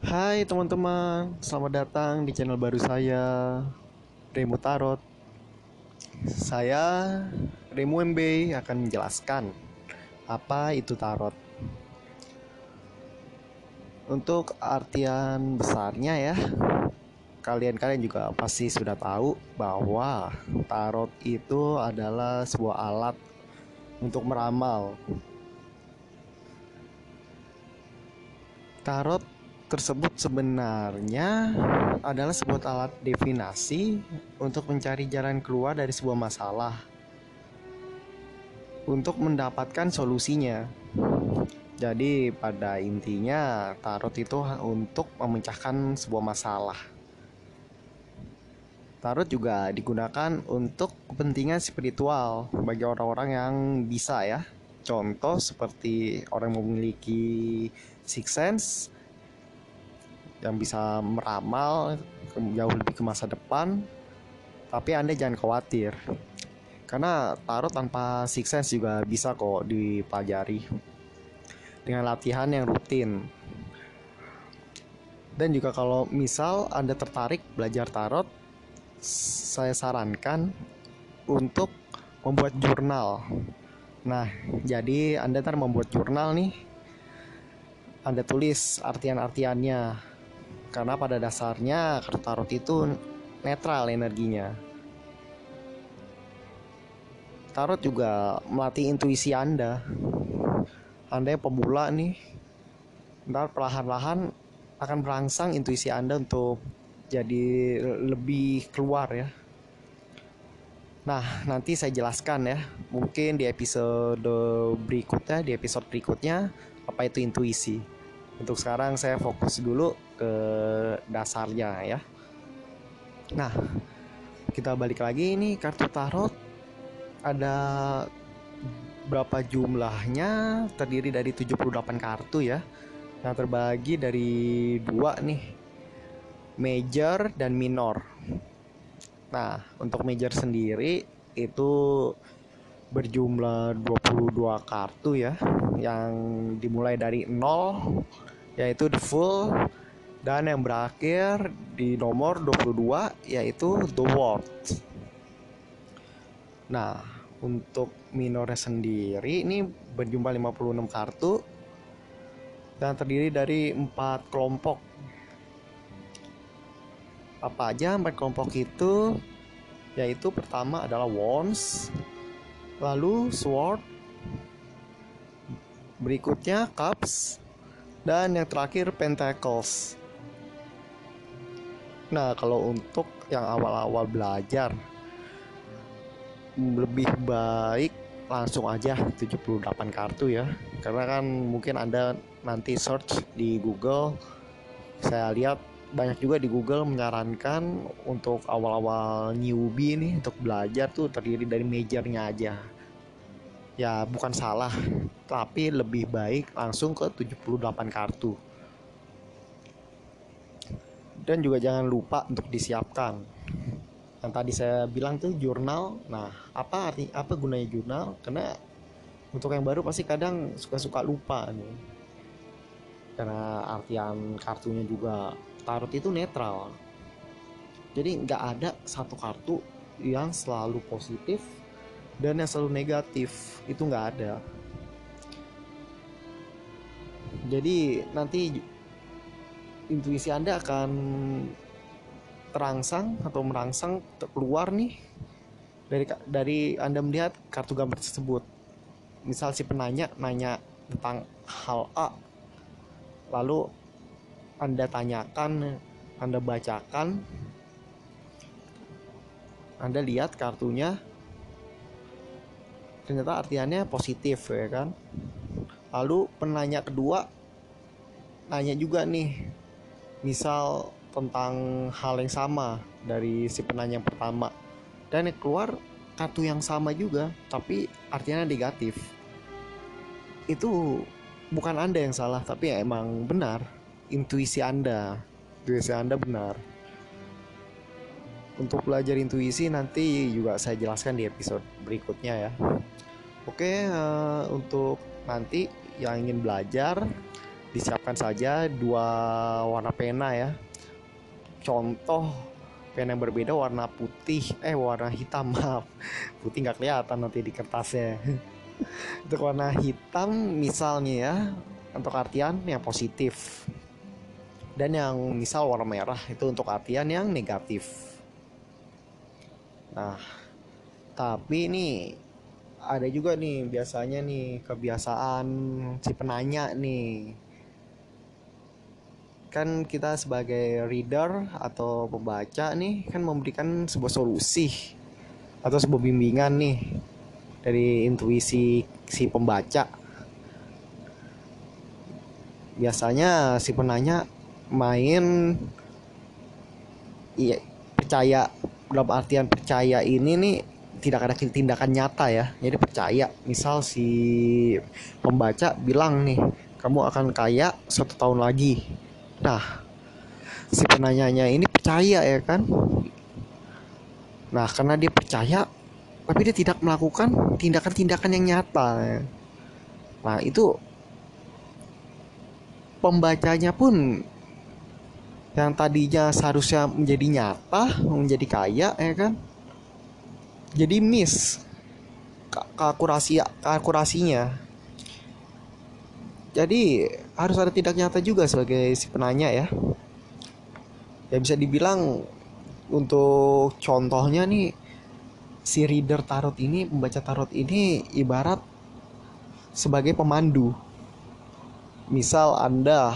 Hai teman-teman, selamat datang di channel baru saya, Remu Tarot. Saya, Remu MB, akan menjelaskan apa itu tarot. Untuk artian besarnya ya, kalian-kalian juga pasti sudah tahu bahwa tarot itu adalah sebuah alat untuk meramal. Tarot tersebut sebenarnya adalah sebuah alat divinasi untuk mencari jalan keluar dari sebuah masalah untuk mendapatkan solusinya. Jadi pada intinya tarot itu untuk memecahkan sebuah masalah. Tarot juga digunakan untuk kepentingan spiritual bagi orang-orang yang bisa ya. Contoh seperti orang yang memiliki six sense yang bisa meramal jauh lebih ke masa depan. Tapi Anda jangan khawatir. Karena tarot tanpa six sense juga bisa kok dipelajari dengan latihan yang rutin. Dan juga kalau misal Anda tertarik belajar tarot, saya sarankan untuk membuat jurnal. Nah, jadi Anda ntar membuat jurnal nih. Anda tulis artian-artiannya. Karena pada dasarnya kartu tarot itu netral energinya. Tarot juga melatih intuisi Anda. Anda yang pemula nih, ntar perlahan-lahan akan merangsang intuisi Anda untuk jadi lebih keluar ya. Nah, nanti saya jelaskan ya. Mungkin di episode berikutnya, di episode berikutnya apa itu intuisi. Untuk sekarang saya fokus dulu ke dasarnya ya. Nah, kita balik lagi ini kartu tarot. Ada berapa jumlahnya? Terdiri dari 78 kartu ya. Yang terbagi dari dua nih major dan minor. Nah untuk major sendiri itu berjumlah 22 kartu ya yang dimulai dari 0 yaitu the full dan yang berakhir di nomor 22 yaitu the world Nah, untuk minornya sendiri ini berjumlah 56 kartu dan terdiri dari empat kelompok. Apa aja empat kelompok itu? Yaitu pertama adalah wands, lalu sword, berikutnya cups, dan yang terakhir pentacles. Nah, kalau untuk yang awal-awal belajar lebih baik langsung aja 78 kartu ya. Karena kan mungkin anda nanti search di Google saya lihat banyak juga di Google menyarankan untuk awal-awal newbie nih untuk belajar tuh terdiri dari majornya aja. Ya bukan salah tapi lebih baik langsung ke 78 kartu. Dan juga jangan lupa untuk disiapkan. Yang tadi saya bilang tuh jurnal. Nah apa arti apa gunanya jurnal? Karena untuk yang baru pasti kadang suka-suka lupa nih. Karena artian kartunya juga tarot itu netral jadi nggak ada satu kartu yang selalu positif dan yang selalu negatif itu nggak ada jadi nanti intuisi anda akan terangsang atau merangsang keluar nih dari dari Anda melihat kartu gambar tersebut. Misal si penanya nanya tentang hal A. Lalu Anda tanyakan, Anda bacakan, Anda lihat kartunya ternyata artiannya positif ya kan. Lalu penanya kedua nanya juga nih. Misal tentang hal yang sama dari si penanya yang pertama dan yang keluar kartu yang sama juga tapi artinya negatif itu bukan anda yang salah tapi ya emang benar intuisi anda. Intuisi anda benar. Untuk belajar intuisi nanti juga saya jelaskan di episode berikutnya ya. Oke uh, untuk nanti yang ingin belajar disiapkan saja dua warna pena ya. Contoh pena yang berbeda warna putih eh warna hitam maaf. Putih nggak kelihatan nanti di kertasnya. Untuk warna hitam misalnya ya untuk artian yang positif dan yang misal warna merah itu untuk artian yang negatif. Nah tapi ini ada juga nih biasanya nih kebiasaan si penanya nih. Kan kita sebagai reader atau pembaca nih kan memberikan sebuah solusi atau sebuah bimbingan nih dari intuisi si pembaca. Biasanya si penanya main iya percaya dalam artian percaya ini nih tidak ada tindakan nyata ya jadi percaya misal si pembaca bilang nih kamu akan kaya satu tahun lagi Nah, si penanyanya ini percaya ya kan? Nah, karena dia percaya, tapi dia tidak melakukan tindakan-tindakan yang nyata. Ya. Nah, itu pembacanya pun yang tadinya seharusnya menjadi nyata, menjadi kaya, ya kan? Jadi miss kalkulasi kalkulasinya jadi harus ada tindak nyata juga sebagai si penanya ya. Ya bisa dibilang untuk contohnya nih si reader tarot ini pembaca tarot ini ibarat sebagai pemandu. Misal anda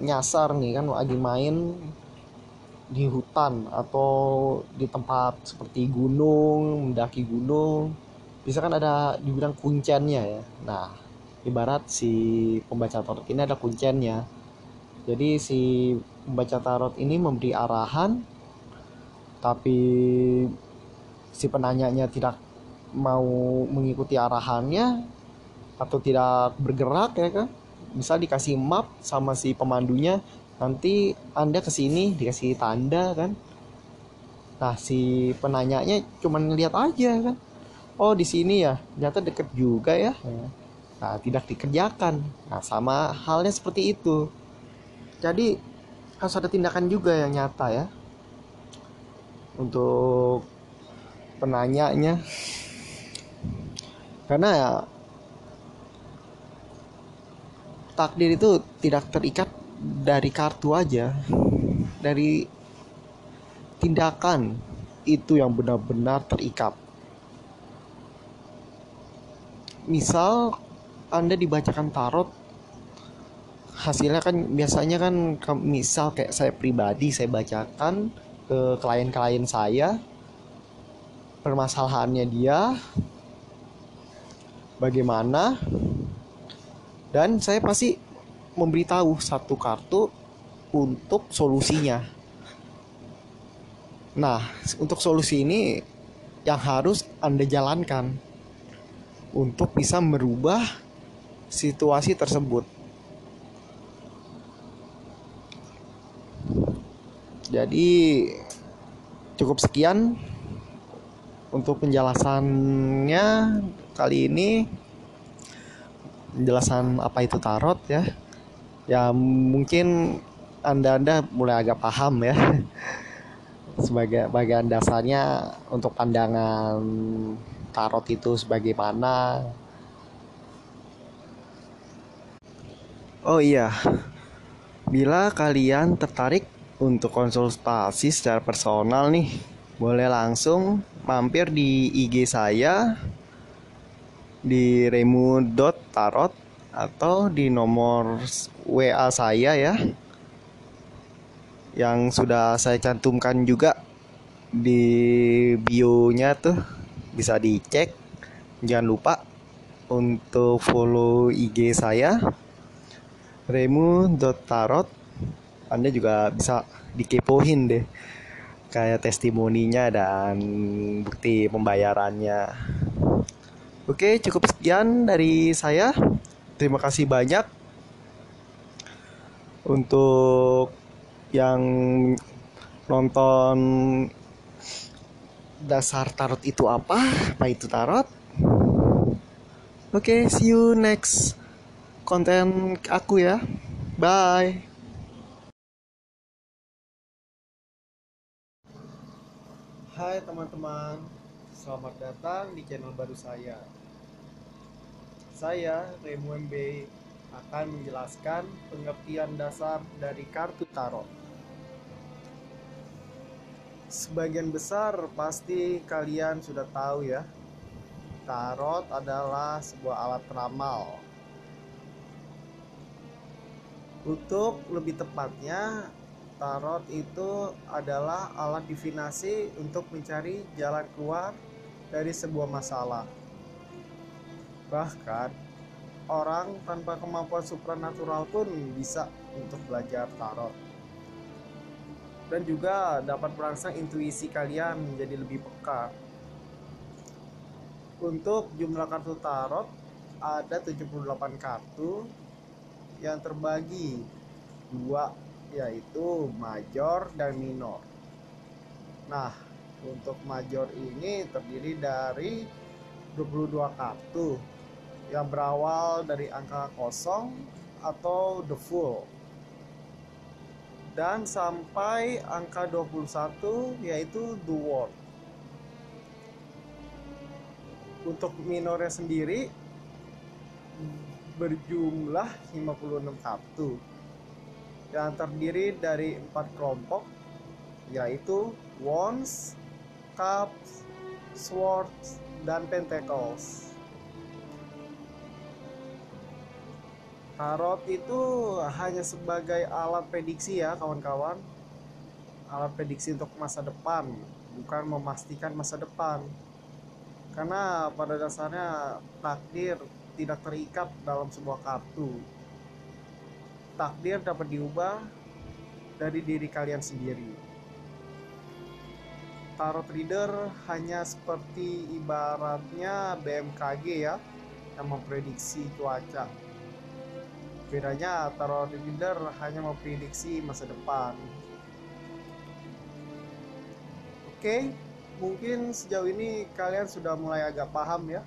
nyasar nih kan lagi main di hutan atau di tempat seperti gunung mendaki gunung. Bisa kan ada dibilang kunciannya ya. Nah ibarat si pembaca tarot ini ada kunciannya jadi si pembaca tarot ini memberi arahan tapi si penanyanya tidak mau mengikuti arahannya atau tidak bergerak ya kan misal dikasih map sama si pemandunya nanti anda ke sini dikasih tanda kan nah si penanyanya cuma ngeliat aja kan oh di sini ya ternyata deket juga ya nah, tidak dikerjakan. Nah, sama halnya seperti itu. Jadi harus ada tindakan juga yang nyata ya untuk penanyanya. Karena ya takdir itu tidak terikat dari kartu aja, dari tindakan itu yang benar-benar terikat. Misal anda dibacakan tarot hasilnya kan biasanya kan misal kayak saya pribadi saya bacakan ke klien-klien saya permasalahannya dia bagaimana dan saya pasti memberitahu satu kartu untuk solusinya nah untuk solusi ini yang harus anda jalankan untuk bisa merubah situasi tersebut. Jadi cukup sekian untuk penjelasannya kali ini penjelasan apa itu tarot ya. Ya mungkin anda-anda mulai agak paham ya. Sebagai bagian dasarnya untuk pandangan tarot itu sebagaimana Oh iya, bila kalian tertarik untuk konsultasi secara personal nih, boleh langsung mampir di IG saya di remu.tarot atau di nomor WA saya ya yang sudah saya cantumkan juga di bio-nya tuh bisa dicek jangan lupa untuk follow IG saya remu.tarot Anda juga bisa dikepoin deh kayak testimoninya dan bukti pembayarannya. Oke, cukup sekian dari saya. Terima kasih banyak untuk yang nonton dasar tarot itu apa? Apa itu tarot? Oke, see you next konten aku ya. Bye. Hai teman-teman, selamat datang di channel baru saya. Saya Remu MB akan menjelaskan pengertian dasar dari kartu tarot. Sebagian besar pasti kalian sudah tahu ya, tarot adalah sebuah alat peramal. Untuk lebih tepatnya, tarot itu adalah alat divinasi untuk mencari jalan keluar dari sebuah masalah. Bahkan, orang tanpa kemampuan supranatural pun bisa untuk belajar tarot. Dan juga dapat merangsang intuisi kalian menjadi lebih peka. Untuk jumlah kartu tarot ada 78 kartu yang terbagi dua yaitu major dan minor. Nah, untuk major ini terdiri dari 22 kartu yang berawal dari angka kosong atau the full dan sampai angka 21 yaitu the world. Untuk minornya sendiri berjumlah 56 kartu yang terdiri dari empat kelompok yaitu wands, cups, swords, dan pentacles. Tarot itu hanya sebagai alat prediksi ya kawan-kawan. Alat prediksi untuk masa depan, bukan memastikan masa depan. Karena pada dasarnya takdir tidak terikat dalam sebuah kartu takdir dapat diubah dari diri kalian sendiri. Tarot reader hanya seperti ibaratnya BMKG ya yang memprediksi cuaca. Bedanya tarot reader hanya memprediksi masa depan. Oke, mungkin sejauh ini kalian sudah mulai agak paham ya.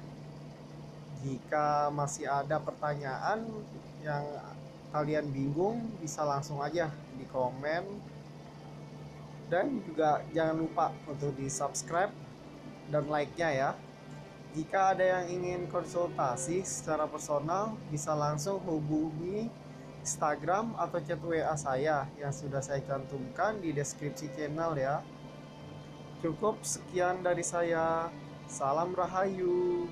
Jika masih ada pertanyaan yang kalian bingung bisa langsung aja di komen dan juga jangan lupa untuk di subscribe dan like nya ya. Jika ada yang ingin konsultasi secara personal bisa langsung hubungi Instagram atau chat WA saya yang sudah saya cantumkan di deskripsi channel ya. Cukup sekian dari saya. Salam rahayu